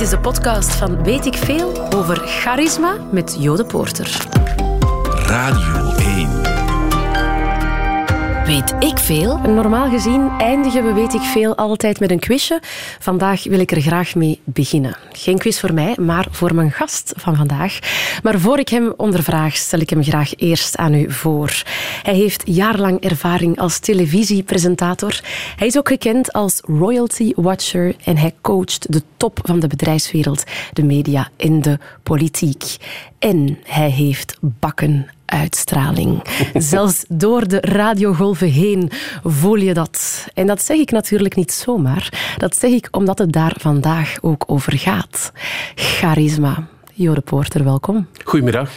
Dit is de podcast van Weet ik Veel over charisma met Jode Poorter. Radio 1. Weet ik veel? Normaal gezien eindigen we Weet ik veel altijd met een quizje. Vandaag wil ik er graag mee beginnen. Geen quiz voor mij, maar voor mijn gast van vandaag. Maar voor ik hem ondervraag, stel ik hem graag eerst aan u voor. Hij heeft jarenlang ervaring als televisiepresentator. Hij is ook gekend als royalty watcher en hij coacht de top van de bedrijfswereld, de media en de politiek. En hij heeft bakken uitstraling. Zelfs door de radiogolven heen voel je dat. En dat zeg ik natuurlijk niet zomaar. Dat zeg ik omdat het daar vandaag ook over gaat. Charisma. Jode Poorter, welkom. Goedemiddag.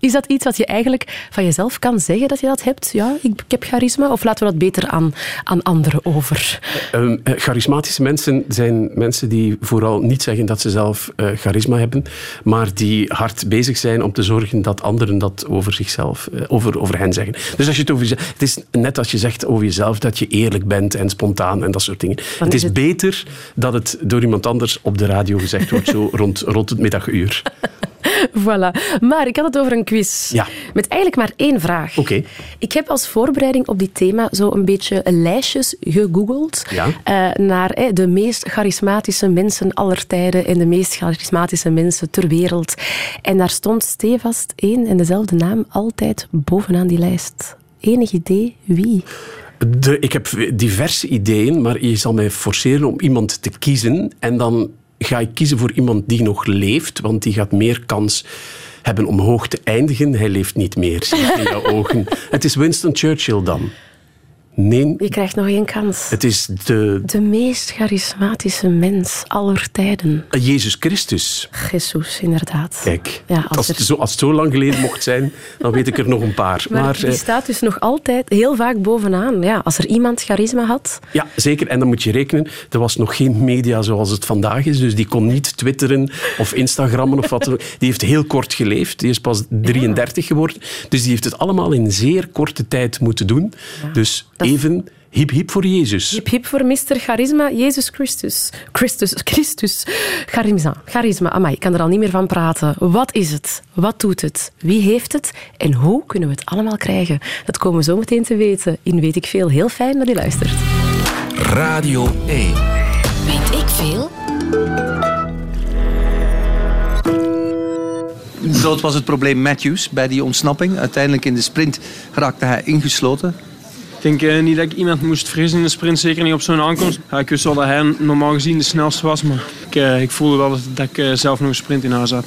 Is dat iets wat je eigenlijk van jezelf kan zeggen dat je dat hebt? Ja, ik, ik heb charisma. Of laten we dat beter aan, aan anderen over? Uh, charismatische mensen zijn mensen die vooral niet zeggen dat ze zelf uh, charisma hebben, maar die hard bezig zijn om te zorgen dat anderen dat over zichzelf, uh, over, over hen zeggen. Dus als je het over jezelf, het is net als je zegt over jezelf dat je eerlijk bent en spontaan en dat soort dingen. Dan het is, het... beter dat het door iemand anders op de radio gezegd wordt, zo rond, rond het middaguur. voilà. Maar ik had het over een quiz. Ja. Met eigenlijk maar één vraag. Oké. Okay. Ik heb als voorbereiding op dit thema zo een beetje lijstjes gegoogeld ja. uh, naar eh, de meest charismatische mensen aller tijden en de meest charismatische mensen ter wereld. En daar stond stevast één en dezelfde naam altijd bovenaan die lijst. Enig idee wie? De, ik heb diverse ideeën, maar je zal mij forceren om iemand te kiezen. En dan ga ik kiezen voor iemand die nog leeft, want die gaat meer kans hebben om hoog te eindigen. Hij leeft niet meer, zie ik in jouw ogen. Het is Winston Churchill dan. Nee. Je krijgt nog één kans. Het is de... De meest charismatische mens aller tijden. Jezus Christus. Jezus, inderdaad. Kijk, ja, als, zo, als het zo lang geleden mocht zijn, dan weet ik er nog een paar. Maar, maar die eh, staat dus nog altijd heel vaak bovenaan. Ja, als er iemand charisma had... Ja, zeker. En dan moet je rekenen, er was nog geen media zoals het vandaag is, dus die kon niet twitteren of instagrammen of wat. Die heeft heel kort geleefd. Die is pas 33 ja. geworden. Dus die heeft het allemaal in zeer korte tijd moeten doen. Ja. Dus even hip hip voor Jezus. Hip hip voor Mr. Charisma, Jezus Christus. Christus, Christus. Charisma, charisma. Amai, ik kan er al niet meer van praten. Wat is het? Wat doet het? Wie heeft het? En hoe kunnen we het allemaal krijgen? Dat komen we zo meteen te weten in Weet ik Veel. Heel fijn dat je luistert. Radio 1. Weet ik veel? Groot was het probleem Matthews bij die ontsnapping. Uiteindelijk in de sprint raakte hij ingesloten. Ik denk uh, niet dat ik iemand moest vrezen in de sprint, zeker niet op zo'n aankomst. Ja, ik wist wel dat hij normaal gezien de snelste was, maar ik, uh, ik voelde wel dat, ik uh, zelf nog een sprint in huis had.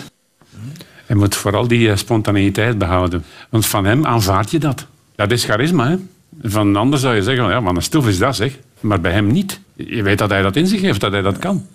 Hij moet vooral die spontaneïteit behouden. Want van hem aanvaard je dat. Dat is charisma, hè? Van een ander zou je zeggen, ja, maar een stof is dat, zeg. Maar bij hem niet. Je weet dat hij dat in zich heeft, dat hij dat kan.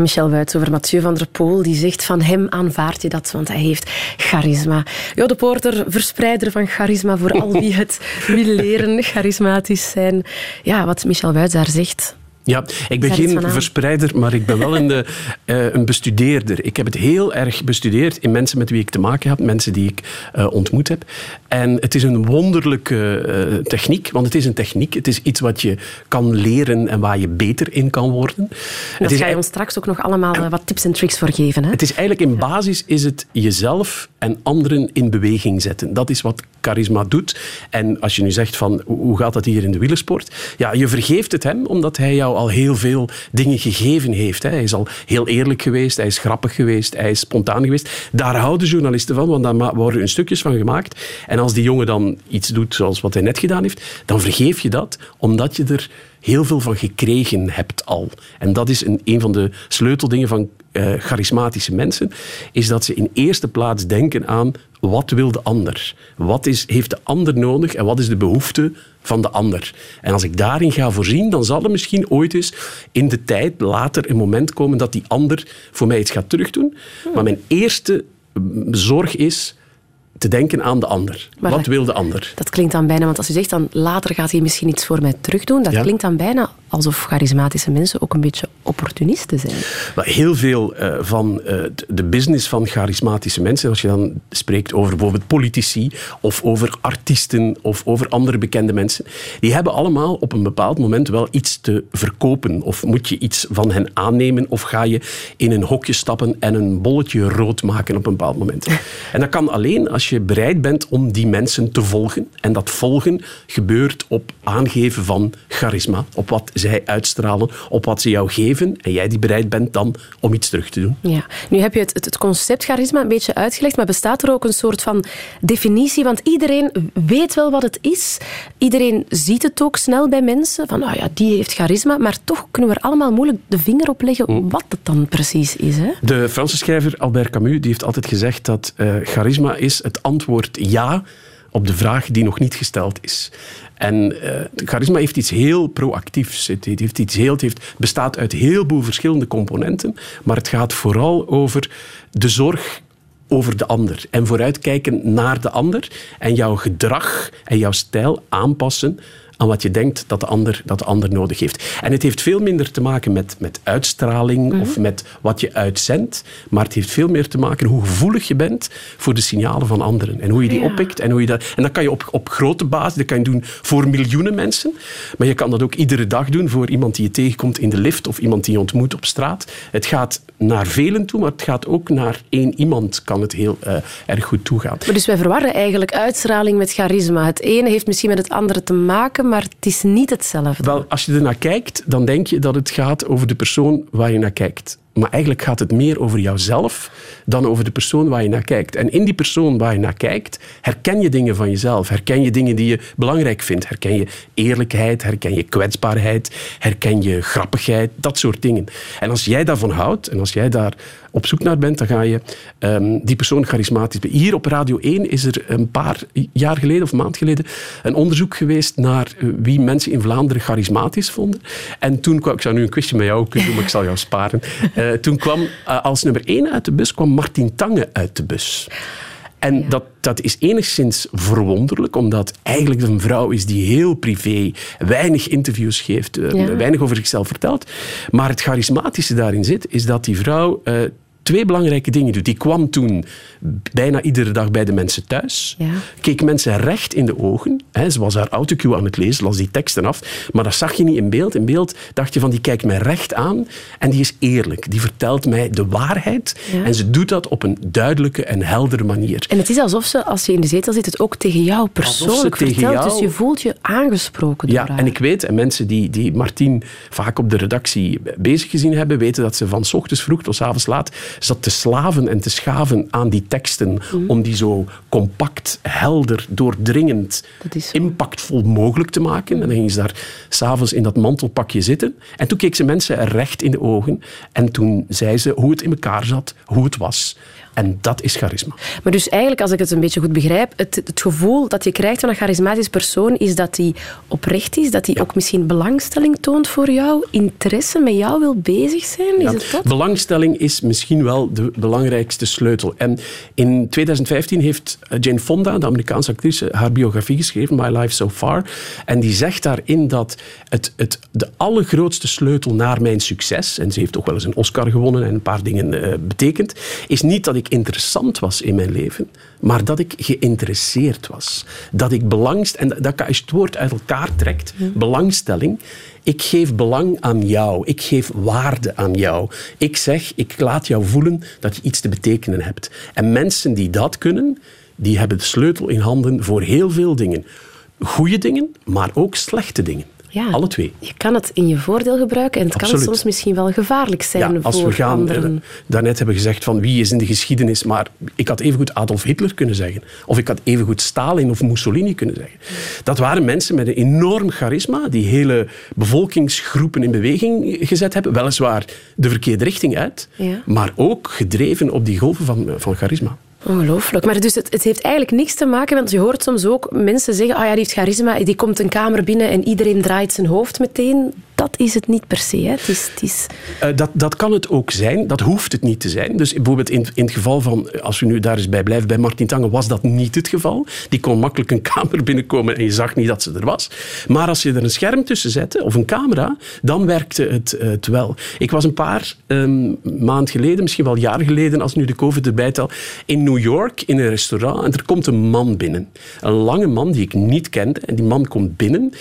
Michel Wuits over Mathieu van der Poel. Die zegt van hem aanvaard je dat, want hij heeft charisma. Jo de Poorter, verspreider van charisma voor al wie het wil leren, charismatisch zijn. Ja, wat Michel Wuits daar zegt... Ja, ik ben geen verspreider, maar ik ben wel een, de, uh, een bestudeerder. Ik heb het heel erg bestudeerd in mensen met wie ik te maken heb, mensen die ik uh, ontmoet heb. En het is een wonderlijke uh, techniek, want het is een techniek. Het is iets wat je kan leren en waar je beter in kan worden. Daar ga je ons straks ook nog allemaal wat tips en tricks voor geven. Hè? Het is eigenlijk in basis is het jezelf en anderen in beweging zetten. Dat is wat charisma doet. En als je nu zegt van hoe gaat dat hier in de wielersport? Ja, je vergeeft het hem omdat hij jou al heel veel dingen gegeven heeft. Hij is al heel eerlijk geweest, hij is grappig geweest, hij is spontaan geweest. Daar houden journalisten van, want daar worden hun stukjes van gemaakt. En als die jongen dan iets doet zoals wat hij net gedaan heeft, dan vergeef je dat, omdat je er heel veel van gekregen hebt al. En dat is een, een van de sleuteldingen van uh, charismatische mensen, is dat ze in eerste plaats denken aan wat wil de ander? Wat is, heeft de ander nodig en wat is de behoefte van de ander? En als ik daarin ga voorzien, dan zal er misschien ooit eens in de tijd later een moment komen dat die ander voor mij iets gaat terugdoen. Maar mijn eerste zorg is te denken aan de ander. Maar Wat wil de ander? Dat klinkt dan bijna, want als u zegt dan later gaat hij misschien iets voor mij terugdoen, dat ja. klinkt dan bijna alsof charismatische mensen ook een beetje opportunisten zijn. Maar heel veel uh, van uh, de business van charismatische mensen, als je dan spreekt over bijvoorbeeld politici of over artiesten of over andere bekende mensen, die hebben allemaal op een bepaald moment wel iets te verkopen. Of moet je iets van hen aannemen of ga je in een hokje stappen en een bolletje rood maken op een bepaald moment. En dat kan alleen als je bereid bent om die mensen te volgen. En dat volgen gebeurt op aangeven van charisma, op wat zij uitstralen, op wat ze jou geven en jij die bereid bent dan om iets terug te doen. Ja. Nu heb je het, het concept charisma een beetje uitgelegd, maar bestaat er ook een soort van definitie? Want iedereen weet wel wat het is. Iedereen ziet het ook snel bij mensen, van nou ja, die heeft charisma, maar toch kunnen we er allemaal moeilijk de vinger op leggen hm. wat het dan precies is. Hè? De Franse schrijver Albert Camus die heeft altijd gezegd dat uh, charisma is het antwoord ja op de vraag die nog niet gesteld is. En uh, charisma heeft iets heel proactiefs. Het, heeft iets heel, het bestaat uit heel veel verschillende componenten, maar het gaat vooral over de zorg over de ander en vooruitkijken naar de ander en jouw gedrag en jouw stijl aanpassen aan wat je denkt dat de ander, dat de ander nodig heeft. En het heeft veel minder te maken met, met uitstraling of mhm. met wat je uitzendt, maar het heeft veel meer te maken hoe gevoelig je bent voor de signalen van anderen en hoe je die ja. oppikt. En, hoe je dat, en dat kan je op, op grote basis, dat kan je doen voor miljoenen mensen, maar je kan dat ook iedere dag doen voor iemand die je tegenkomt in de lift of iemand die je ontmoet op straat. Het gaat naar velen toe, maar het gaat ook naar één iemand kan het heel uh, erg goed toegaan. Maar dus wij verwarren eigenlijk uitstraling met charisma. Het ene heeft misschien met het andere te maken, maar het is niet hetzelfde. Wel, als je ernaar kijkt, dan denk je dat het gaat over de persoon waar je naar kijkt. Maar eigenlijk gaat het meer over jouzelf dan over de persoon waar je naar kijkt. En in die persoon waar je naar kijkt, herken je dingen van jezelf. Herken je dingen die je belangrijk vindt. Herken je eerlijkheid, herken je kwetsbaarheid, herken je grappigheid, dat soort dingen. En als jij daarvan houdt en als jij daar op zoek naar bent, dan ga je um, die persoon charismatisch... Hier op Radio 1 is er een paar jaar geleden of een maand geleden een onderzoek geweest naar eh, wie mensen in Vlaanderen charismatisch vonden. En toen kwam... Ik zou nu een quizje met jou kunnen doen, maar ik zal jou sparen. Uh, toen kwam uh, als nummer 1 uit de bus kwam Martin Tange uit de bus. En ja. dat, dat is enigszins verwonderlijk, omdat eigenlijk een vrouw is die heel privé, weinig interviews geeft, ja. weinig over zichzelf vertelt. Maar het charismatische daarin zit, is dat die vrouw uh, twee belangrijke dingen doet. Die kwam toen bijna iedere dag bij de mensen thuis. Ja. Keek mensen recht in de ogen. Hè, ze was haar autocue aan het lezen, las die teksten af. Maar dat zag je niet in beeld. In beeld dacht je van, die kijkt mij recht aan en die is eerlijk. Die vertelt mij de waarheid. Ja. En ze doet dat op een duidelijke en heldere manier. En het is alsof ze, als je in de zetel zit, het ook tegen jou persoonlijk vertelt. Jou... Dus je voelt je aangesproken door Ja, haar. en ik weet, en mensen die, die Martien vaak op de redactie bezig gezien hebben, weten dat ze van s ochtends vroeg tot s avonds laat zat te slaven en te schaven aan die teksten mm. om die zo compact, helder, doordringend, impactvol mogelijk te maken. En dan ging ze daar s'avonds in dat mantelpakje zitten. En toen keek ze mensen recht in de ogen en toen zei ze hoe het in elkaar zat, hoe het was. En dat is charisma. Maar dus eigenlijk, als ik het een beetje goed begrijp, het, het gevoel dat je krijgt van een charismatisch persoon is dat hij oprecht is, dat hij ja. ook misschien belangstelling toont voor jou, interesse met jou wil bezig zijn. Is ja. het dat? Belangstelling is misschien wel de belangrijkste sleutel. En in 2015 heeft Jane Fonda, de Amerikaanse actrice, haar biografie geschreven, My Life So Far. En die zegt daarin dat het, het, de allergrootste sleutel naar mijn succes, en ze heeft ook wel eens een Oscar gewonnen en een paar dingen uh, betekend, is niet dat ik interessant was in mijn leven, maar dat ik geïnteresseerd was. Dat ik belangst en dat als je het woord uit elkaar trekt, ja. belangstelling. Ik geef belang aan jou. Ik geef waarde aan jou. Ik zeg, ik laat jou voelen dat je iets te betekenen hebt. En mensen die dat kunnen, die hebben de sleutel in handen voor heel veel dingen. Goede dingen, maar ook slechte dingen. Ja, Alle twee. Je kan het in je voordeel gebruiken en het Absoluut. kan soms misschien wel gevaarlijk zijn ja, als voor we gaan, anderen. Uh, daarnet hebben gezegd van wie is in de geschiedenis, maar ik had evengoed Adolf Hitler kunnen zeggen. Of ik had evengoed Stalin of Mussolini kunnen zeggen. Dat waren mensen met een enorm charisma die hele bevolkingsgroepen in beweging gezet hebben. Weliswaar de verkeerde richting uit, ja. maar ook gedreven op die golven van, van charisma. Ongelooflijk. Maar dus het, het, heeft eigenlijk niks te maken, want je hoort soms ook mensen zeggen, ah ja, die heeft charisma, die komt een kamer binnen en iedereen draait zijn hoofd meteen. Dat is het niet per se. Hè. Het is, het is... Uh, dat, dat kan het ook zijn, dat hoeft het niet te zijn. Dus bijvoorbeeld in, in het geval van, als we nu daar eens bij blijven, bij Martin Tange was dat niet het geval. Die kon makkelijk een kamer binnenkomen en je zag niet dat ze er was. Maar als je er een scherm tussen zette, of een camera, dan werkte het, uh, het wel. Ik was een paar um, maand geleden, misschien wel jaar geleden, als nu de COVID erbij tel, in New York in een restaurant en er komt een man binnen. Een lange man die ik niet kende. En die man komt binnen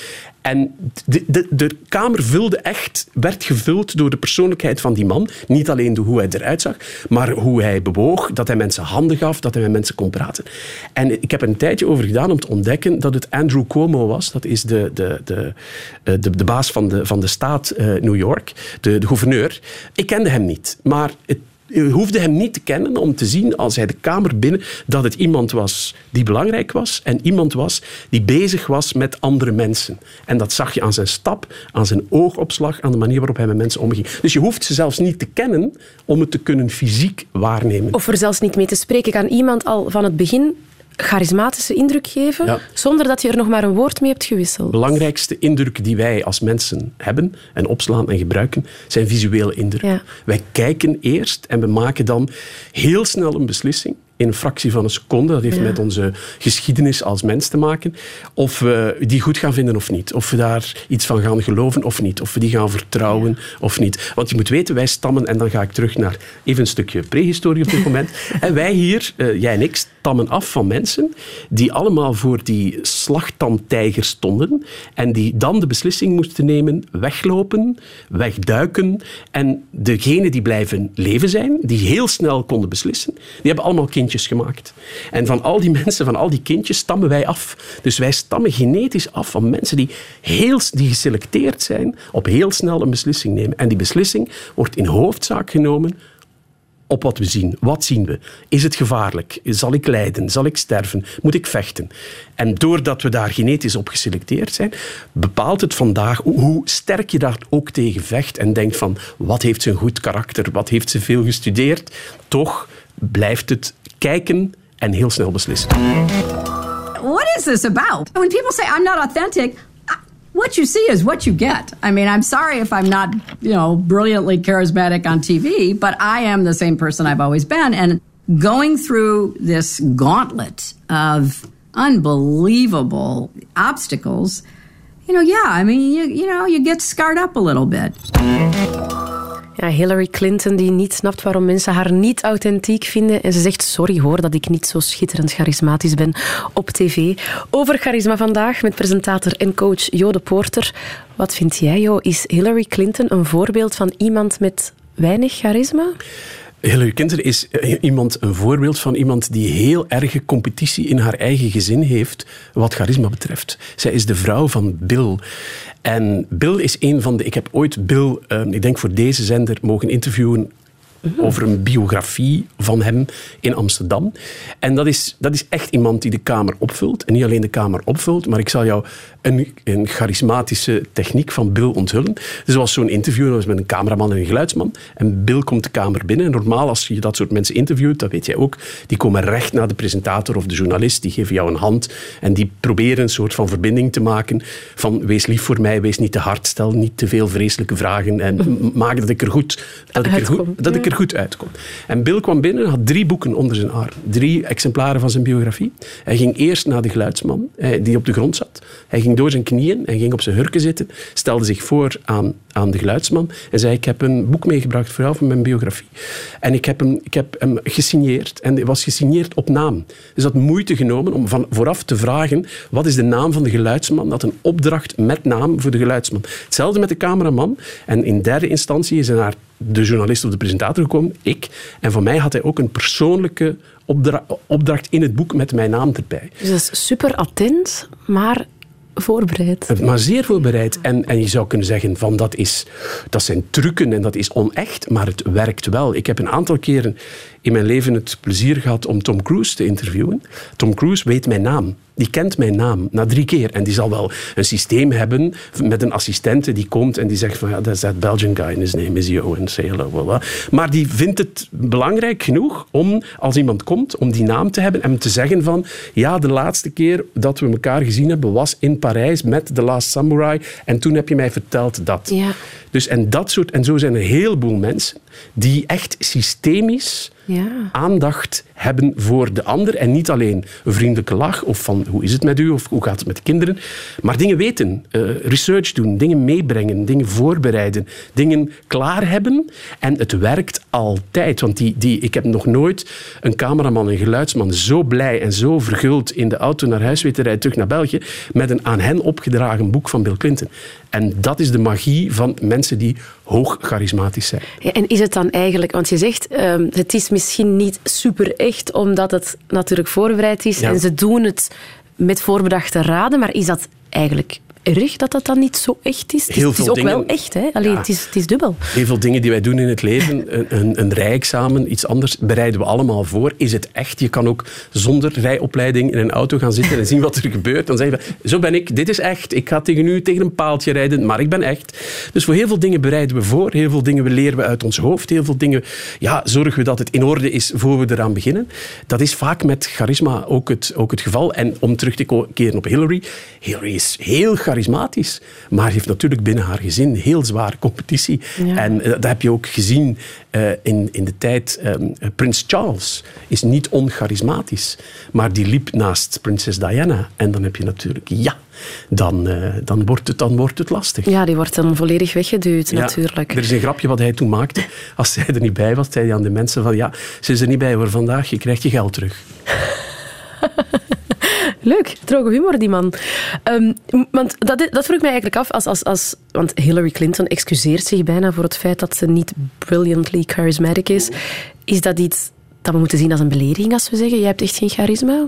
en de, de, de, kamer vulde echt, werd gevuld door de persoonlijkheid van die man. Niet alleen door hoe hij eruit zag, maar hoe hij bewoog, dat hij mensen handen gaf, dat hij met mensen kon praten. En ik heb er een tijdje over gedaan om te ontdekken dat het Andrew Cuomo was. Dat is de, de, de, eh, de, de baas van de, van de staat uh, New York, de, de gouverneur. Ik kende hem niet, maar het je hoefde hem niet te kennen om te zien als hij de kamer binnen dat het iemand was die belangrijk was en iemand was die bezig was met andere mensen. En dat zag je aan zijn stap, aan zijn oogopslag, aan de manier waarop hij met mensen omging. Dus je hoeft ze zelfs niet te kennen om het te kunnen fysiek waarnemen. Of er zelfs niet mee te spreken. Kan iemand al van het begin charismatische indruk geven, zonder dat je er nog maar een woord mee hebt gewisseld. De belangrijkste indruk die wij als mensen hebben en opslaan en gebruiken, zijn visuele indrukken. Wij kijken eerst en we maken dan heel snel een beslissing in een fractie van een seconde. Dat heeft met onze geschiedenis als mens te maken. Of we die goed gaan vinden of niet. Of we daar iets van gaan geloven of niet. Of we die gaan vertrouwen of niet. Want je moet weten, wij stammen, en dan ga ik terug naar even een stukje prehistorie op dit moment. en wij hier, uh, jij en ik, stammen af van mensen die allemaal voor die slagtandtijger stonden en die dan de beslissing moesten nemen weglopen, wegduiken en degenen die blijven leven zijn, die heel snel konden beslissen, die hebben allemaal kindjes gemaakt. En van al die mensen, van al die kindjes, stammen wij af. Dus wij stammen genetisch af van mensen die, heel, die geselecteerd zijn op heel snel een beslissing nemen. En die beslissing wordt in hoofdzaak genomen op wat we zien. Wat zien we? Is het gevaarlijk? Zal ik lijden? Zal ik sterven? Moet ik vechten? En doordat we daar genetisch op geselecteerd zijn, bepaalt het vandaag hoe sterk je daar ook tegen vecht en denkt van wat heeft ze een goed karakter? Wat heeft ze veel gestudeerd? Toch blijft het kijken en heel snel beslissen. What is this about? When people say I'm not authentic, what you see is what you get. I mean, I'm sorry if I'm not, you know, brilliantly charismatic on TV, but I am the same person I've always been. And going through this gauntlet of unbelievable obstacles, you know, yeah, I mean, you, you know, you get scarred up a little bit. Ja, Hillary Clinton die niet snapt waarom mensen haar niet authentiek vinden. En ze zegt, sorry hoor dat ik niet zo schitterend charismatisch ben op tv. Over charisma vandaag met presentator en coach Jo de. Wat vind jij, Jo? Is Hillary Clinton een voorbeeld van iemand met weinig charisma? Hillary Clinton is eh, iemand, een voorbeeld van iemand die heel erge competitie in haar eigen gezin heeft wat charisma betreft. Zij is de vrouw van Bill. En Bill is een van de... Ik heb ooit Bill, uh, ik denk voor deze zender, mogen interviewen over een biografie van hem in Amsterdam. En dat is, dat is echt iemand die de kamer opvult. En niet alleen de kamer opvult, maar ik zal jou een, een charismatische techniek van Bill onthullen. Dus er was zo'n interview, dat was met een cameraman en een geluidsman. En Bill komt de kamer binnen. En normaal, als je dat soort mensen interviewt, dat weet jij ook, die komen recht naar de presentator of de journalist, die geven jou een hand en die proberen een soort van verbinding te maken van wees lief voor mij, wees niet te hard, stel niet te veel vreselijke vragen en maak dat ik er goed, dat ik er goed, dat ik er goed uitkom. En Bill kwam binnen en had drie boeken onder zijn arm. Drie exemplaren van zijn biografie. Hij ging eerst naar de geluidsman, eh, die op de grond zat. Hij ging door zijn knieën en ging op zijn hurken zitten, stelde zich voor aan, aan de geluidsman en zei, ik heb een boek meegebracht voor van mijn biografie. En ik heb hem, ik heb hem gesigneerd. En hij was gesigneerd op naam. Dus dat moeite genomen om van vooraf te vragen, wat is de naam van de geluidsman? Dat een opdracht met naam voor de geluidsman. Hetzelfde met de cameraman. En in derde instantie is hij naar de journalist of de presentator gekomen, ik. En van mij had hij ook een persoonlijke opdracht in het boek met mijn naam erbij. Dus dat is super attent, maar voorbereid. Maar zeer voorbereid. En, en je zou kunnen zeggen van dat, is, dat zijn trucken en dat is onecht, maar het werkt wel. Ik heb een aantal keren in mijn leven het plezier gehad om Tom Cruise te interviewen. Tom Cruise weet mijn naam. Die kent mijn naam na drie keer. En die zal wel een systeem hebben met een assistente die komt en die zegt van ja, dat is that Belgian guy and his name is Yo and say hello. Maar die vindt het belangrijk genoeg om, als iemand komt, om die naam te hebben en te zeggen van ja, de laatste keer dat we elkaar gezien hebben was in Parijs met The Last Samurai en toen heb je mij verteld dat. Ja. Dus en dat soort, en zo zijn er een heleboel mensen die echt systemisch Ja. aandacht hebben voor de ander. En niet alleen een vriendelijke lach of van hoe is het met u of hoe gaat het met de kinderen. Maar dingen weten, eh, research doen, dingen meebrengen, dingen voorbereiden, dingen klaar hebben. En het werkt altijd. Want die, die, ik heb nog nooit een cameraman, een geluidsman zo blij en zo verguld in de auto naar huis weten rijden terug naar België met een aan hen opgedragen boek van Bill Clinton. En dat is de magie van mensen die hoog charismatisch zijn. Ja, en is het dan eigenlijk, want je zegt ehm, het is misschien niet super echt omdat het natuurlijk voorbereid is Ja. en ze doen het met voorbedachte raden, maar is dat eigenlijk erg dat dat dan niet zo echt is? Het is, het is ook wel echt, hè? Alleen Ja. het, is, het is dubbel. Heel veel dingen die wij doen in het leven, een, een, een rijexamen, iets anders, bereiden we allemaal voor. Is het echt? Je kan ook zonder rijopleiding in een auto gaan zitten en zien wat er gebeurt. Dan zeggen we, zo ben ik, dit is echt. Ik ga tegen u tegen een paaltje rijden, maar ik ben echt. Dus voor heel veel dingen bereiden we voor. Heel veel dingen leren we uit ons hoofd. Heel veel dingen ja, zorgen we dat het in orde is voor we eraan beginnen. Dat is vaak met charisma ook het, ook het geval. En om terug te keren op Hillary. Hillary is heel charismatisch, maar heeft natuurlijk binnen haar gezin heel zware competitie. Ja. En eh, dat heb je ook gezien eh, in, in de tijd. eh, Prins Charles is niet oncharismatisch, maar die liep naast prinses Diana. En dan heb je natuurlijk, ja, dan, eh, dan, wordt, het, dan wordt het lastig. Ja, die wordt dan volledig weggeduwd Ja, natuurlijk. Er is een grapje wat hij toen maakte. Als zij er niet bij was, zei hij aan de mensen van ja, ze is er niet bij voor vandaag, je krijgt je geld terug. Leuk, droge humor, die man. Ehm, want dat, dat vroeg mij eigenlijk af. Als, als, als, want Hillary Clinton excuseert zich bijna voor het feit dat ze niet brilliantly charismatic is. Is dat iets dat we moeten zien als een belediging als we zeggen, jij hebt echt geen charisma?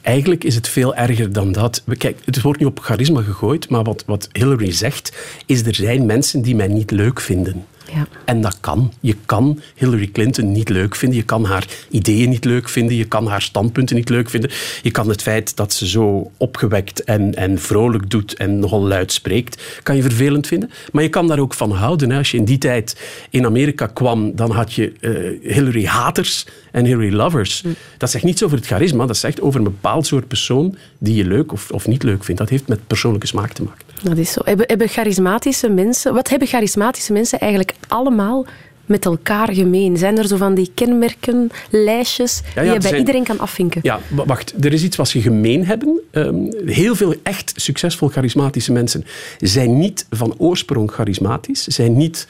Eigenlijk is het veel erger dan dat. Kijk, het wordt nu op charisma gegooid, maar wat, wat Hillary zegt, is er zijn mensen die mij niet leuk vinden. Ja. En dat kan. Je kan Hillary Clinton niet leuk vinden. Je kan haar ideeën niet leuk vinden. Je kan haar standpunten niet leuk vinden. Je kan het feit dat ze zo opgewekt en, en vrolijk doet en nogal luid spreekt, kan je vervelend vinden. Maar je kan daar ook van houden. Hè. Als je in die tijd in Amerika kwam, dan had je eh, Hillary-haters en Hillary-lovers. Dat zegt niets over het charisma. Dat zegt over een bepaald soort persoon die je leuk of, of niet leuk vindt. Dat heeft met persoonlijke smaak te maken. Dat is zo. Hebben, hebben charismatische mensen, wat hebben charismatische mensen eigenlijk allemaal met elkaar gemeen? Zijn er zo van die kenmerken, lijstjes, ja, die je bij zijn- iedereen kan afvinken? Ja, wa- wacht. Er is iets wat ze gemeen hebben. Ehm, heel veel echt succesvol charismatische mensen zijn niet van oorsprong charismatisch, zijn niet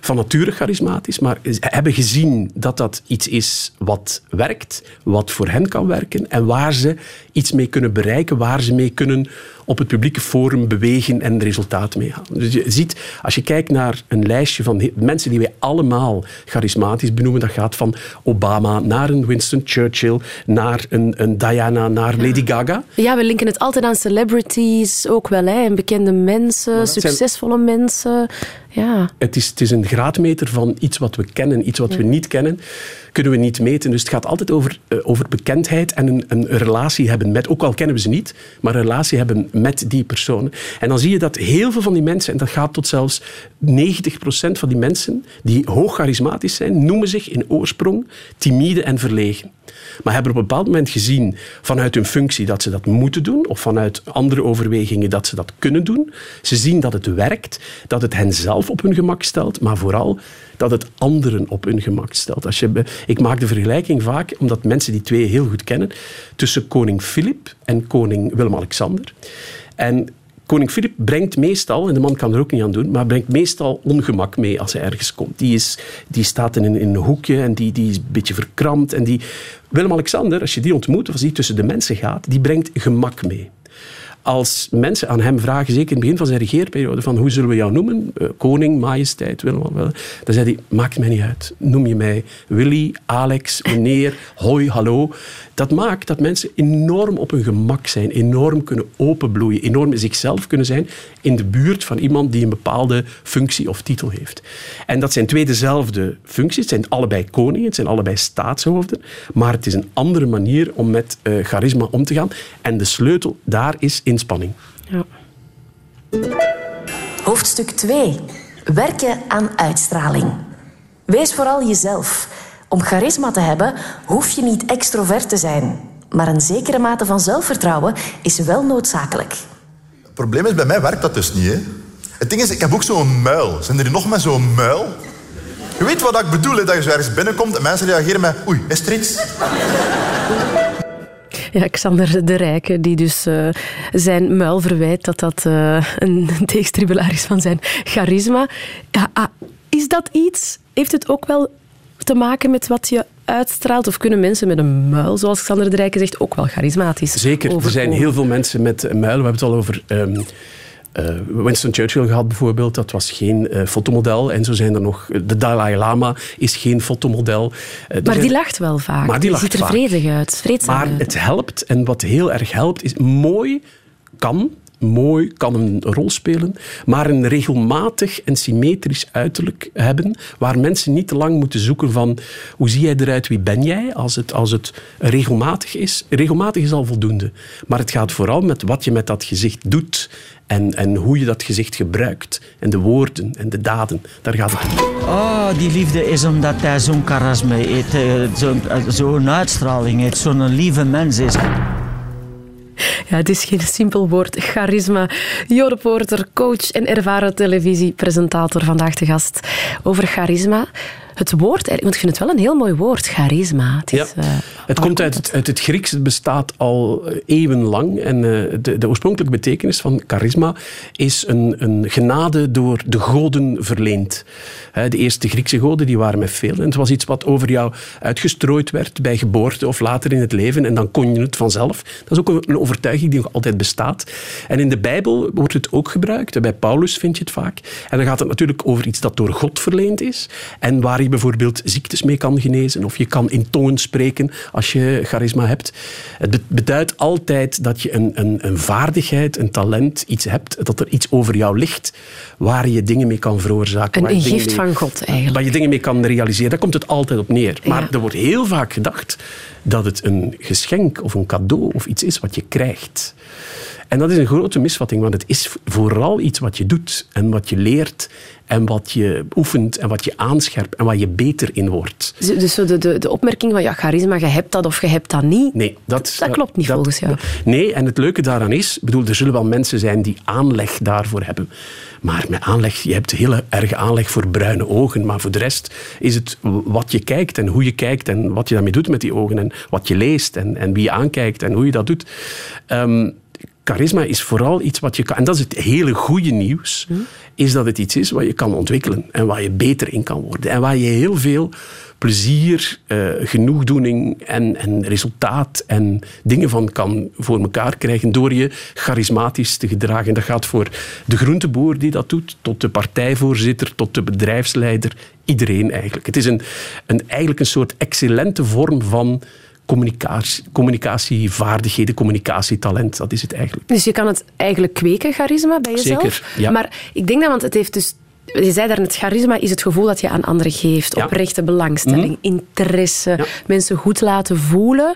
van nature charismatisch, maar ze hebben gezien dat dat iets is wat werkt, wat voor hen kan werken en waar ze iets mee kunnen bereiken, waar ze mee kunnen op het publieke forum bewegen en resultaat mee halen. Dus je ziet, als je kijkt naar een lijstje van mensen die wij allemaal charismatisch benoemen, dat gaat van Obama naar een Winston Churchill, naar een, een Diana, naar Lady Gaga. Ja, we linken het altijd aan celebrities, ook wel, hè? en bekende mensen, zijn- succesvolle mensen. Ja. Het is, het is een graadmeter van iets wat we kennen, iets wat we niet kennen, kunnen we niet meten. Dus het gaat altijd over, eh, over bekendheid en een, een relatie hebben met, ook al kennen we ze niet, maar een relatie hebben met die personen. En dan zie je dat heel veel van die mensen, en dat gaat tot zelfs 90% van die mensen die hoog charismatisch zijn, noemen zich in oorsprong timide en verlegen. Maar hebben op een bepaald moment gezien vanuit hun functie dat ze dat moeten doen, of vanuit andere overwegingen dat ze dat kunnen doen. Ze zien dat het werkt, dat het hen zelf op hun gemak stelt, maar vooral dat het anderen op hun gemak stelt. Als je, ik maak de vergelijking vaak, omdat mensen die twee heel goed kennen, tussen koning Filip en koning Willem-Alexander. En koning Filip brengt meestal, en de man kan er ook niet aan doen, maar brengt meestal ongemak mee als hij ergens komt. Die, is, die staat in een, in een hoekje en die, die is een beetje verkrampt. En die... Willem-Alexander, als je die ontmoet, of als die tussen de mensen gaat, die brengt gemak mee. Als mensen aan hem vragen, zeker in het begin van zijn regeerperiode, van hoe zullen we jou noemen? Eh, koning, majesteit, Willem, dan zei hij, maakt mij niet uit. Noem je mij Willy, Alex, meneer, hoi, hallo. Dat maakt dat mensen enorm op hun gemak zijn, enorm kunnen openbloeien, enorm zichzelf kunnen zijn in de buurt van iemand die een bepaalde functie of titel heeft. En dat zijn twee dezelfde functies. Het zijn allebei koningen, het zijn allebei staatshoofden, maar het is een andere manier om met uh, charisma om te gaan. En de sleutel daar is inspanning. Ja. Hoofdstuk 2. Werken aan uitstraling. Wees vooral jezelf. Om charisma te hebben hoef je niet extrovert te zijn. Maar een zekere mate van zelfvertrouwen is wel noodzakelijk. Het probleem is, bij mij werkt dat dus niet. Hè? Het ding is, ik heb ook zo'n muil. Zijn er nog met zo'n muil? Je weet wat ik bedoel, hè? dat je zo ergens binnenkomt en mensen reageren met... Oei, is er iets? Ja, Xander de Rijke, die dus uh, zijn muil verwijt dat dat uh, een tegenstribbelaar is van zijn charisma. Ja, ah, is dat iets? Heeft het ook wel te maken met wat je uitstraalt? Of kunnen mensen met een muil, zoals Xander de Rijke zegt, ook wel charismatisch Zeker, er zijn heel veel mensen met een muil. We hebben het al over... Um, uh, Winston Churchill gehad bijvoorbeeld, dat was geen uh, fotomodel. En zo zijn er nog... De Dalai Lama is geen fotomodel. Uh, maar die lacht wel vaak. Maar die, die ziet er vredig uit, vreedzaam Maar uit. het helpt, en wat heel erg helpt, is mooi kan mooi, kan een rol spelen, maar een regelmatig en symmetrisch uiterlijk hebben, waar mensen niet te lang moeten zoeken van hoe zie jij eruit, wie ben jij, als het, als het regelmatig is. Regelmatig is al voldoende, maar het gaat vooral met wat je met dat gezicht doet en, en hoe je dat gezicht gebruikt. En de woorden en de daden. Daar gaat het om. Oh, die liefde is omdat hij zo'n charisma heeft, zo'n zo uitstraling heeft, zo'n lieve mens is. Ja, het is geen simpel woord. Charisma. Jo Porter, coach en ervaren televisiepresentator, vandaag de gast over charisma. Het woord, want ik vind het wel een heel mooi woord, charisma. Het, is, ja. uh, het komt uit het, uit het, Grieks, het bestaat al eeuwenlang. En uh, de, de, oorspronkelijke betekenis van charisma is een, een genade door de goden verleend. De eerste Griekse goden die waren met veel. En het was iets wat over jou uitgestrooid werd bij geboorte of later in het leven. En dan kon je het vanzelf. Dat is ook een overtuiging die nog altijd bestaat. En in de Bijbel wordt het ook gebruikt. Bij Paulus vind je het vaak. En dan gaat het natuurlijk over iets dat door God verleend is. En waar je bijvoorbeeld ziektes mee kan genezen. Of je kan in tongen spreken als je charisma hebt. Het beduidt altijd dat je een, een, een vaardigheid, een talent, iets hebt. Dat er iets over jou ligt waar je dingen mee kan veroorzaken. Een, gift van God eigenlijk. Waar je dingen mee kan realiseren. Daar komt het altijd op neer. Maar ja. er wordt heel vaak gedacht dat het een geschenk of een cadeau of iets is wat je krijgt. En dat is een grote misvatting, want het is vooral iets wat je doet en wat je leert en wat je oefent en wat je aanscherpt en waar je beter in wordt. Dus de, de, de opmerking van ja, charisma, je hebt dat of je hebt dat niet, nee, dat, dat klopt niet dat, volgens jou. Nee, en het leuke daaraan is, bedoel, er zullen wel mensen zijn die aanleg daarvoor hebben. Maar met aanleg, je hebt heel erg aanleg voor bruine ogen, maar voor de rest is het wat je kijkt en hoe je kijkt en wat je daarmee doet met die ogen en wat je leest en, en wie je aankijkt en hoe je dat doet. Um, charisma is vooral iets wat je kan. En dat is het hele goede nieuws. Is dat het iets is wat je kan ontwikkelen. En waar je beter in kan worden. En waar je heel veel plezier, uh, genoegdoening en, en resultaat en dingen van kan voor elkaar krijgen door je charismatisch te gedragen. En dat gaat voor de groenteboer die dat doet, tot de partijvoorzitter, tot de bedrijfsleider, iedereen eigenlijk. Het is een, een, eigenlijk een soort excellente vorm van communicatie, communicatievaardigheden, communicatietalent. Dat is het eigenlijk. Dus je kan het eigenlijk kweken, charisma, bij jezelf? Zeker, ja. Maar ik denk dat, want het heeft dus... Je zei daarnet, charisma is het gevoel dat je aan anderen geeft. Ja. Oprechte belangstelling, Mhm. interesse, Ja. mensen goed laten voelen.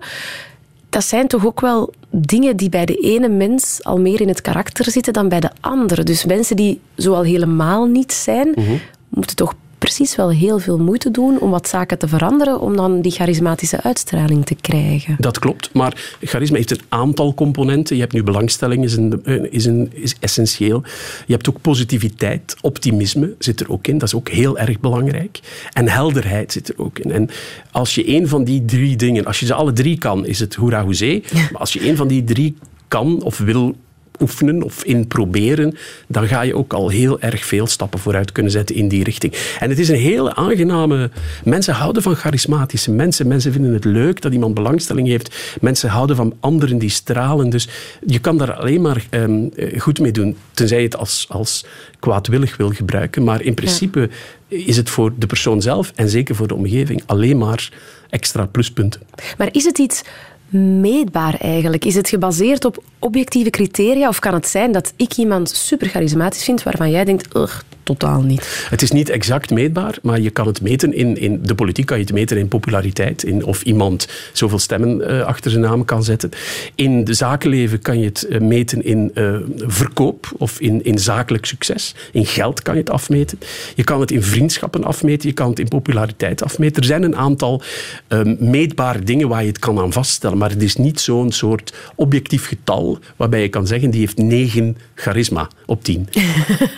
Dat zijn toch ook wel dingen die bij de ene mens al meer in het karakter zitten dan bij de andere. Dus mensen die zo al helemaal niet zijn, Mhm. moeten toch precies wel heel veel moeite doen om wat zaken te veranderen, om dan die charismatische uitstraling te krijgen. Dat klopt, maar charisma heeft een aantal componenten. Je hebt nu belangstelling, is, een, eh, is, een, is essentieel. Je hebt ook positiviteit, optimisme zit er ook in. Dat is ook heel erg belangrijk. En helderheid zit er ook in. En als je een van die drie dingen, als je ze alle drie kan, is het hoera hoezee. Maar als je een van die drie kan of wil oefenen of in proberen, dan ga je ook al heel erg veel stappen vooruit kunnen zetten in die richting. En het is een hele aangename... Mensen houden van charismatische mensen. Mensen vinden het leuk dat iemand belangstelling heeft. Mensen houden van anderen die stralen. Dus je kan daar alleen maar ehm, eh, goed mee doen, tenzij je het als, als kwaadwillig wil gebruiken. Maar in principe is het voor de persoon zelf en zeker voor de omgeving alleen maar extra pluspunten. Maar is het iets meetbaar eigenlijk? Is het gebaseerd op objectieve criteria of kan het zijn dat ik iemand super charismatisch vind waarvan jij denkt, totaal niet? Het is niet exact meetbaar, maar je kan het meten in, in de politiek kan je het meten in populariteit, in of iemand zoveel stemmen eh, achter zijn naam kan zetten. In de zakenleven kan je het eh, meten in eh, verkoop of in, in zakelijk succes. In geld kan je het afmeten. Je kan het in vriendschappen afmeten, je kan het in populariteit afmeten. Er zijn een aantal meetbare dingen waar je het kan aan vaststellen, maar het is niet zo'n soort objectief getal waarbij je kan zeggen die heeft negen charisma op tien.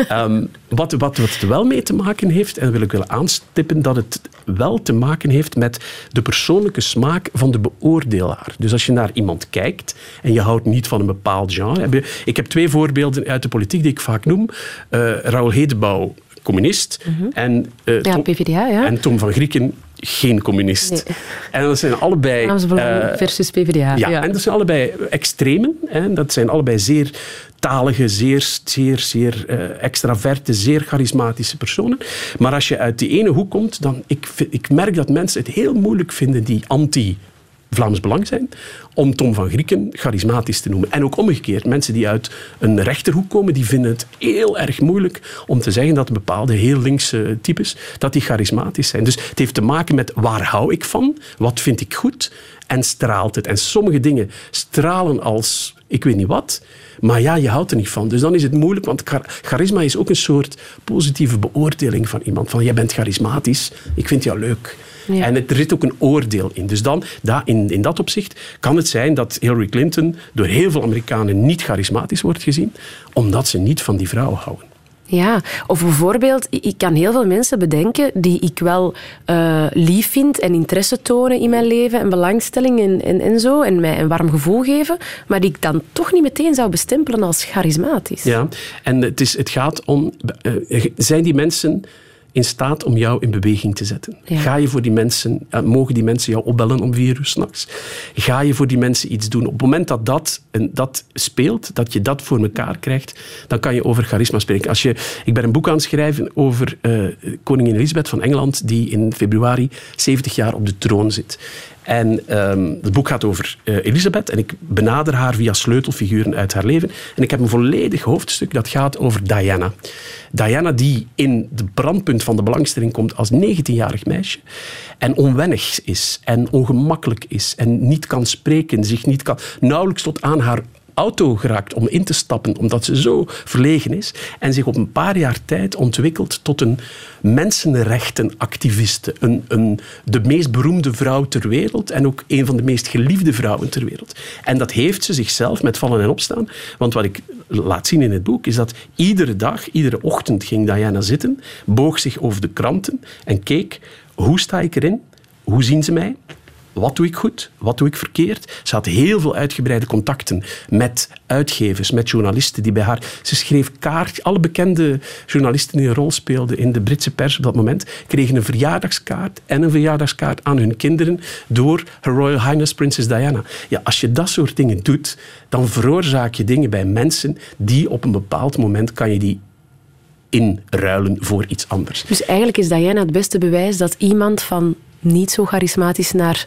Ehm, wat, wat, wat het wel mee te maken heeft, en wil ik willen aanstippen, dat het wel te maken heeft met de persoonlijke smaak van de beoordelaar. Dus als je naar iemand kijkt en je houdt niet van een bepaald genre. Ik heb twee voorbeelden uit de politiek die ik vaak noem. Uh, Raoul Hedebouw, communist. en, uh, ja, Tom, PvdA, ja. en Tom van Grieken, geen communist. Nee. En dat zijn allebei... Uh, versus PvdA. Ja, ja, en dat zijn allebei extremen. Hè. Dat zijn allebei zeer talige, zeer, zeer, zeer uh, extraverte, zeer charismatische personen. Maar als je uit die ene hoek komt, dan ik, ik merk dat mensen het heel moeilijk vinden die anti Vlaams Belang zijn, om Tom van Grieken charismatisch te noemen. En ook omgekeerd, mensen die uit een rechterhoek komen, die vinden het heel erg moeilijk om te zeggen dat bepaalde heel linkse types, dat die charismatisch zijn. Dus het heeft te maken met waar hou ik van, wat vind ik goed, en straalt het. En sommige dingen stralen als ik weet niet wat, maar ja, je houdt er niet van. Dus dan is het moeilijk, want charisma is ook een soort positieve beoordeling van iemand. Van, jij bent charismatisch, ik vind jou leuk. Ja. En er zit ook een oordeel in. Dus dan, in, in dat opzicht kan het zijn dat Hillary Clinton door heel veel Amerikanen niet charismatisch wordt gezien, omdat ze niet van die vrouw houden. Ja, of bijvoorbeeld, ik kan heel veel mensen bedenken die ik wel uh, lief vind en interesse tonen in mijn leven en belangstelling en, en, en zo, en mij een warm gevoel geven, maar die ik dan toch niet meteen zou bestempelen als charismatisch. Ja, en het, is, het gaat om, uh, zijn die mensen in staat om jou in beweging te zetten. Ja. Ga je voor die mensen, uh, mogen die mensen jou opbellen om vier uur s'nachts? Ga je voor die mensen iets doen? Op het moment dat dat, en dat speelt, dat je dat voor elkaar krijgt, dan kan je over charisma spreken. Als je, ik ben een boek aan het schrijven over uh, koningin Elisabeth van Engeland, die in februari 70 jaar op de troon zit. En um, het boek gaat over uh, Elisabeth en ik benader haar via sleutelfiguren uit haar leven. En ik heb een volledig hoofdstuk dat gaat over Diana. Diana die in de brandpunt van de belangstelling komt als 19-jarig meisje en onwennig is en ongemakkelijk is en niet kan spreken, zich niet kan, nauwelijks tot aan haar auto geraakt om in te stappen, omdat ze zo verlegen is. En zich op een paar jaar tijd ontwikkelt tot een mensenrechtenactiviste. Een, een, de meest beroemde vrouw ter wereld en ook een van de meest geliefde vrouwen ter wereld. En dat heeft ze zichzelf met vallen en opstaan. Want wat ik laat zien in het boek is dat iedere dag, iedere ochtend ging Diana zitten, boog zich over de kranten en keek hoe sta ik erin? Hoe zien ze mij? Wat doe ik goed? Wat doe ik verkeerd? Ze had heel veel uitgebreide contacten met uitgevers, met journalisten die bij haar... Ze schreef kaart. Alle bekende journalisten die een rol speelden in de Britse pers op dat moment kregen een verjaardagskaart en een verjaardagskaart aan hun kinderen door Her Royal Highness Princess Diana. Ja, als je dat soort dingen doet, dan veroorzaak je dingen bij mensen die op een bepaald moment kan je die inruilen voor iets anders. Dus eigenlijk is Diana het beste bewijs dat iemand van niet zo charismatisch naar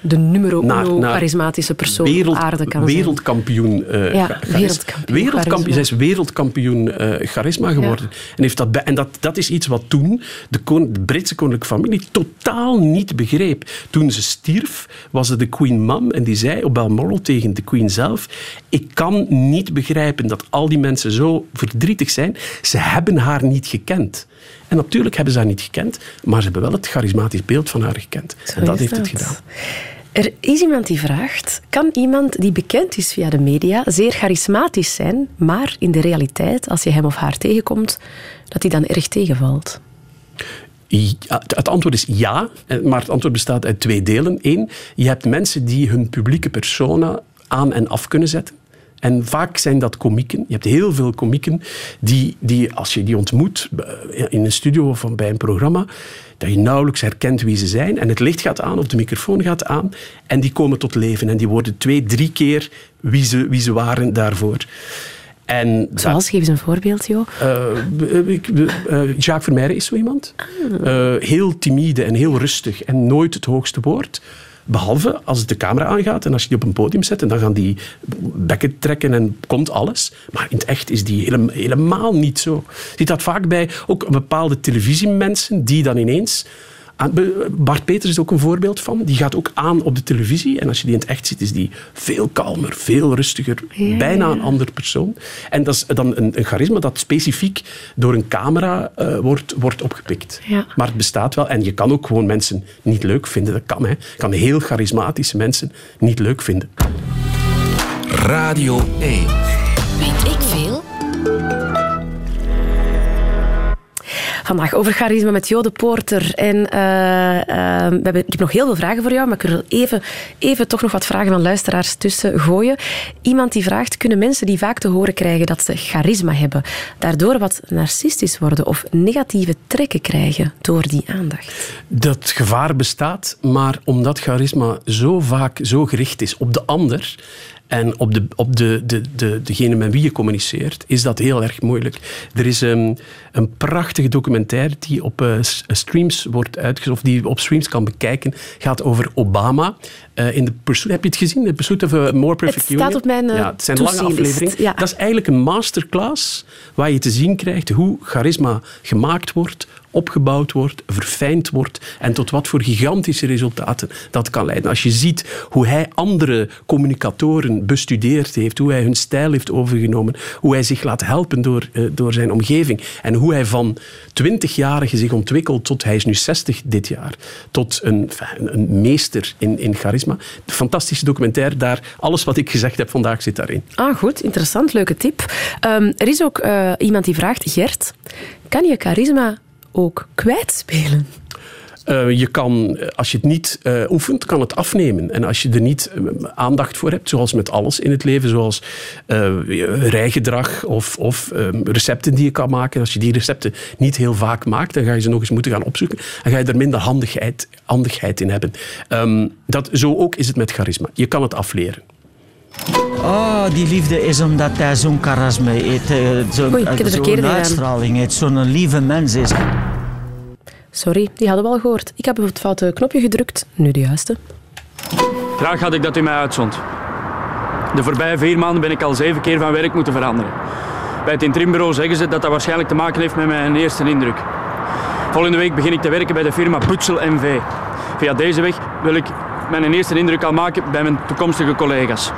de nummer naar charismatische persoon wereld, op aarde kan wereldkampioen, uh, ja, wereldkampioen. wereldkampioen zij is wereldkampioen uh, charisma geworden. Ja. En, heeft dat, en dat, dat is iets wat toen de, kon, de, Britse koninklijke familie totaal niet begreep. Toen ze stierf, was het de Queen Mum en die zei op Balmoral tegen de Queen zelf: Ik kan niet begrijpen dat al die mensen zo verdrietig zijn. Ze hebben haar niet gekend. En natuurlijk hebben ze haar niet gekend, maar ze hebben wel het charismatisch beeld van haar gekend. Zo en dat heeft dat. het gedaan. Er is iemand die vraagt: kan iemand die bekend is via de media zeer charismatisch zijn, maar in de realiteit, als je hem of haar tegenkomt, dat hij dan erg tegenvalt? Ja, het antwoord is ja, maar het antwoord bestaat uit twee delen. Eén, je hebt mensen die hun publieke persona aan en af kunnen zetten. En vaak zijn dat komieken. Je hebt heel veel komieken die, die als je die ontmoet eh, in een studio of bij een programma, dat je nauwelijks herkent wie ze zijn. En het licht gaat aan of de microfoon gaat aan en die komen tot leven. En die worden twee, drie keer wie ze, wie ze waren daarvoor. En Zoals, geef eens een voorbeeld, joh. Uh, ik, uh, Jacques Vermeijren is zo iemand. Uh, heel timide en heel rustig en nooit het hoogste woord. Behalve als het de camera aangaat en als je die op een podium zet en dan gaan die bekken trekken en komt alles. Maar in het echt is die hele, helemaal niet zo. Je ziet dat vaak bij ook bepaalde televisiemensen die dan ineens Bart Peters is ook een voorbeeld van. Die gaat ook aan op de televisie. En als je die in het echt ziet, is die veel kalmer, veel rustiger. bijna een ander persoon. En dat is dan een, een charisma dat specifiek door een camera uh, wordt, wordt opgepikt. Ja. Maar het bestaat wel. En je kan ook gewoon mensen niet leuk vinden. Dat kan. Hè. Je kan heel charismatische mensen niet leuk vinden. Radio 1. Weet Vandaag over charisma met Jode Poorter. En uh, uh, we hebben, ik heb nog heel veel vragen voor jou, maar ik wil even, even toch nog wat vragen van luisteraars tussen gooien. Iemand die vraagt, kunnen mensen die vaak te horen krijgen dat ze charisma hebben, daardoor wat narcistisch worden of negatieve trekken krijgen door die aandacht? Dat gevaar bestaat, maar omdat charisma zo vaak zo gericht is op de ander en op, de, op de, de, de, degene met wie je communiceert, is dat heel erg moeilijk. Er is um, een prachtige documentaire die op uh, streams wordt uitgezonden, of die op streams kan bekijken, gaat over Obama. Uh, in de Pursuit, heb je het gezien? De Pursuit of a More Perfect Union? Het staat op mijn uh, Ja, het zijn lange afleveringen. Ja. Dat is eigenlijk een masterclass waar je te zien krijgt hoe charisma gemaakt wordt, opgebouwd wordt, verfijnd wordt en tot wat voor gigantische resultaten dat kan leiden. Als je ziet hoe hij andere communicatoren bestudeerd heeft, hoe hij hun stijl heeft overgenomen, hoe hij zich laat helpen door, uh, door zijn omgeving en hoe hij van 20-jarige zich ontwikkelt tot, hij is nu 60 dit jaar, tot een, een meester in, in charisma. De fantastische documentaire, daar, alles wat ik gezegd heb vandaag zit daarin. Ah, goed, interessant, leuke tip. Um, er is ook uh, iemand die vraagt, Gert, kan je charisma ook kwijtspelen? Uh, je kan, als je het niet uh, oefent, kan het afnemen. En als je er niet uh, aandacht voor hebt, zoals met alles in het leven, zoals rijgedrag of, of recepten die je kan maken, als je die recepten niet heel vaak maakt, dan ga je ze nog eens moeten gaan opzoeken en ga je er minder handigheid, handigheid in hebben. Um, dat, zo ook is het met charisma. Je kan het afleren. Oh, die liefde is omdat hij zo'n charisma heeft, zo'n zo uitstraling heeft, zo'n lieve mens is. Sorry, die hadden we al gehoord. Ik heb op het foute knopje gedrukt, nu de juiste. Graag had ik dat u mij uitzond. De voorbije vier maanden ben ik al zeven keer van werk moeten veranderen. Bij het interimbureau zeggen ze dat dat waarschijnlijk te maken heeft met mijn eerste indruk. Volgende week begin ik te werken bij de firma Putsel MV. Via deze weg wil ik mijn eerste indruk al maken bij mijn toekomstige collega's.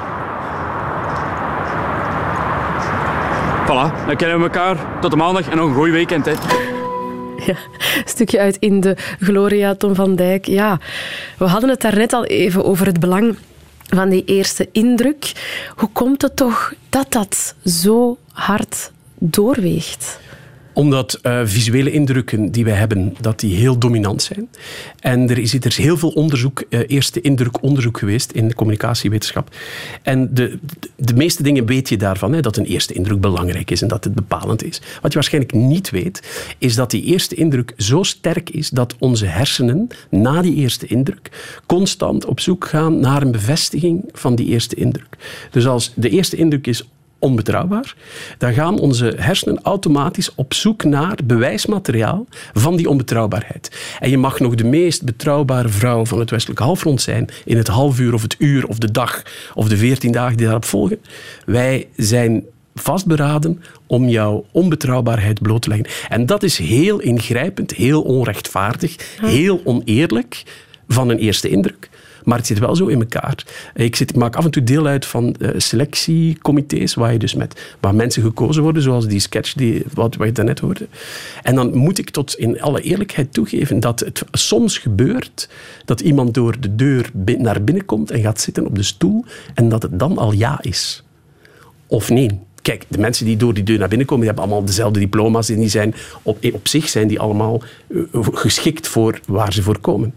Voilà, dan kennen we elkaar. Tot de maandag en nog een goed weekend. Hè. Ja, stukje uit in de Gloria, Tom van Dijk. Ja, we hadden het daarnet al even over het belang van die eerste indruk. Hoe komt het toch dat dat zo hard doorweegt? Omdat uh, visuele indrukken die wij hebben, dat die heel dominant zijn. En er is, er is heel veel onderzoek, uh, eerste indruk onderzoek geweest in de communicatiewetenschap. En de, de, de meeste dingen weet je daarvan, hè, dat een eerste indruk belangrijk is en dat het bepalend is. Wat je waarschijnlijk niet weet, is dat die eerste indruk zo sterk is dat onze hersenen na die eerste indruk constant op zoek gaan naar een bevestiging van die eerste indruk. Dus als de eerste indruk is onbetrouwbaar, dan gaan onze hersenen automatisch op zoek naar bewijsmateriaal van die onbetrouwbaarheid. En je mag nog de meest betrouwbare vrouw van het westelijke halfrond zijn in het half uur of het uur of de dag of de veertien dagen die daarop volgen. Wij zijn vastberaden om jouw onbetrouwbaarheid bloot te leggen. En dat is heel ingrijpend, heel onrechtvaardig, heel oneerlijk van een eerste indruk. Maar het zit wel zo in elkaar. Ik, zit, maak af en toe deel uit van uh, selectiecomité's, waar, je dus met, waar mensen gekozen worden, zoals die sketch die, wat, wat je daarnet hoorde. En dan moet ik tot in alle eerlijkheid toegeven dat het soms gebeurt dat iemand door de deur naar binnen komt en gaat zitten op de stoel en dat het dan al ja is. Of nee. Kijk, de mensen die door die deur naar binnen komen, die hebben allemaal dezelfde diploma's en die zijn op, op zich zijn die allemaal uh, geschikt voor waar ze voor komen.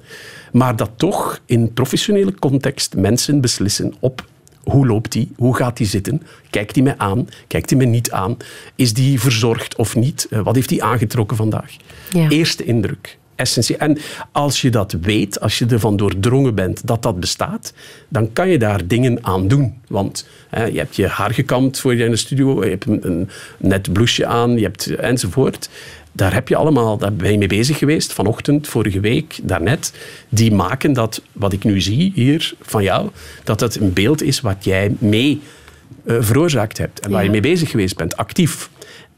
Maar dat toch in professionele context mensen beslissen op Hoe loopt die? Hoe gaat die zitten? Kijkt hij mij aan? Kijkt hij me niet aan? Is die verzorgd of niet? Eh, wat heeft hij aangetrokken vandaag? Ja. Eerste indruk. Essentieel. En als je dat weet, als je ervan doordrongen bent dat dat bestaat, dan kan je daar dingen aan doen. Want hè, je hebt je haar gekamd voor je in de studio, je hebt een, een net blouseje aan, je hebt, enzovoort daar heb je allemaal, daar ben je mee bezig geweest, vanochtend, vorige week, daarnet. Die maken dat, wat ik nu zie hier van jou, dat dat een beeld is wat jij mee uh, veroorzaakt hebt en waar je mee bezig geweest bent, actief.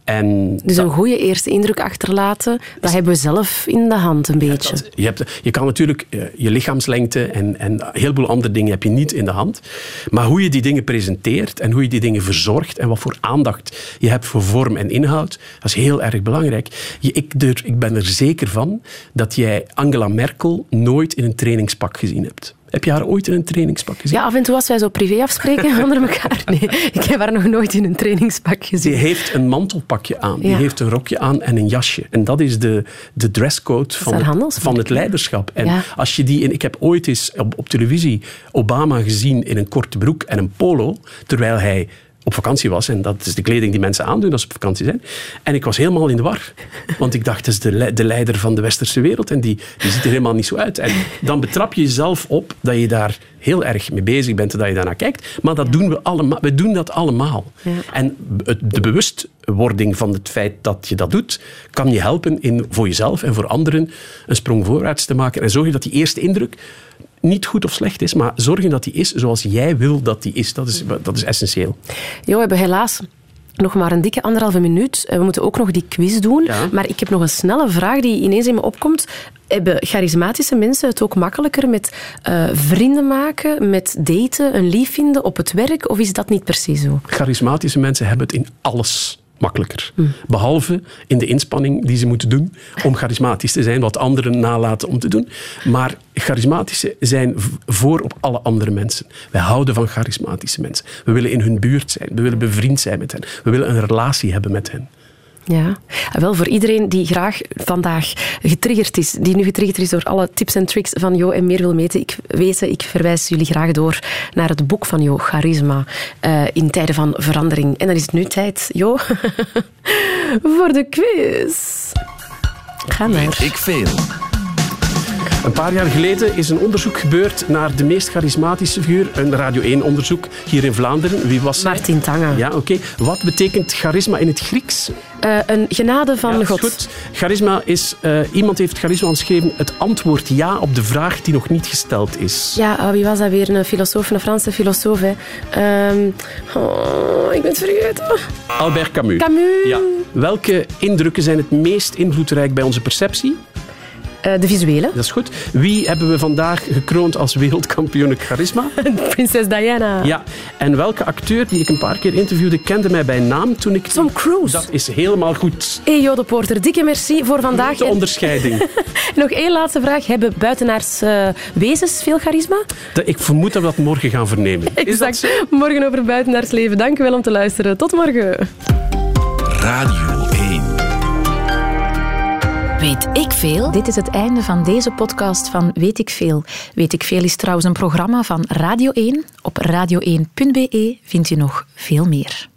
En dus een goede eerste indruk achterlaten, dat hebben we zelf in de hand een beetje. je, hebt, je kan natuurlijk uh, je lichaamslengte en, en een heleboel andere dingen heb je niet in de hand. Maar hoe je die dingen presenteert en hoe je die dingen verzorgt en wat voor aandacht je hebt voor vorm en inhoud, dat is heel erg belangrijk. Je, ik, ik ben er zeker van dat jij Angela Merkel nooit in een trainingspak gezien hebt. Heb je haar ooit in een trainingspak gezien? Ja, af en toe als wij zo privé afspreken onder elkaar. Nee, ik heb haar nog nooit in een trainingspak gezien. Die heeft een mantelpakje aan. Die heeft een rokje aan en een jasje. En dat is de, de dresscode van het, van het leiderschap. En als je die... In, ik heb ooit eens op, op televisie Obama gezien in een korte broek en een polo, terwijl hij op vakantie was. En dat is de kleding die mensen aandoen als ze op vakantie zijn. En ik was helemaal in de war. Want ik dacht, dat is de, de leider van de westerse wereld. En die, die ziet er helemaal niet zo uit. En dan betrap je jezelf op dat je daar heel erg mee bezig bent en dat je daarnaar kijkt. Maar dat doen we allemaal. We doen dat allemaal. Ja. En de bewustwording van het feit dat je dat doet, kan je helpen in voor jezelf en voor anderen een sprong voorwaarts te maken. En zorg dat die eerste indruk niet goed of slecht is, maar zorgen dat die is zoals jij wil dat die is. Dat is, dat is essentieel. Jo, we hebben helaas nog maar een dikke anderhalve minuut. We moeten ook nog die quiz doen. Maar ik heb nog een snelle vraag die ineens in me opkomt. Hebben charismatische mensen het ook makkelijker met uh, vrienden maken, met daten, een lief vinden op het werk? Of is dat niet precies zo? Charismatische mensen hebben het in alles makkelijker. Hm. Behalve in de inspanning die ze moeten doen om charismatisch te zijn, wat anderen nalaten om te doen. Maar charismatische zijn voor op alle andere mensen. Wij houden van charismatische mensen. We willen in hun buurt zijn. We willen bevriend zijn met hen. We willen een relatie hebben met hen. Ja, wel voor iedereen die graag vandaag getriggerd is, die nu getriggerd is door alle tips en tricks van Jo en meer wil weten, ik, weten, ik verwijs jullie graag door naar het boek van Jo, Charisma, uh, in tijden van verandering. En dan is het nu tijd, Jo, voor de quiz. Ga. Weet ik veel. Een paar jaar geleden is een onderzoek gebeurd naar de meest charismatische figuur. Een Radio 1-onderzoek hier in Vlaanderen. Wie was Martin Tanga. Ja, oké. Wat betekent charisma in het Grieks? Uh, een genade van ja, God. Goed. Charisma is... Uh, iemand heeft charisma geschreven het antwoord ja op de vraag die nog niet gesteld is. Ja, uh, wie was dat weer? Een filosoof, een Franse filosoof. Hè. Um, oh, ik ben het vergeten. Albert Camus. Camus. Ja. Welke indrukken zijn het meest invloedrijk bij onze perceptie? Eh, de visuele. Dat is goed. Wie hebben we vandaag gekroond als wereldkampioen charisma? Prinses Diana. Ja. En welke acteur die ik een paar keer interviewde kende mij bij naam toen ik... Tom Cruise. Dat is helemaal goed. Hey Jo de Porter, dikke merci voor vandaag. De onderscheiding. Nog één laatste vraag. Hebben buitenaars uh, wezens veel charisma? ik vermoed dat we dat morgen gaan vernemen. exact. Morgen over buitenaarsleven. Dank u wel om te luisteren. Tot morgen. Radio Weet ik veel? Dit is het einde van deze podcast van Weet ik veel. Weet ik veel is trouwens een programma van Radio 1. Op radio1.be vindt u nog veel meer.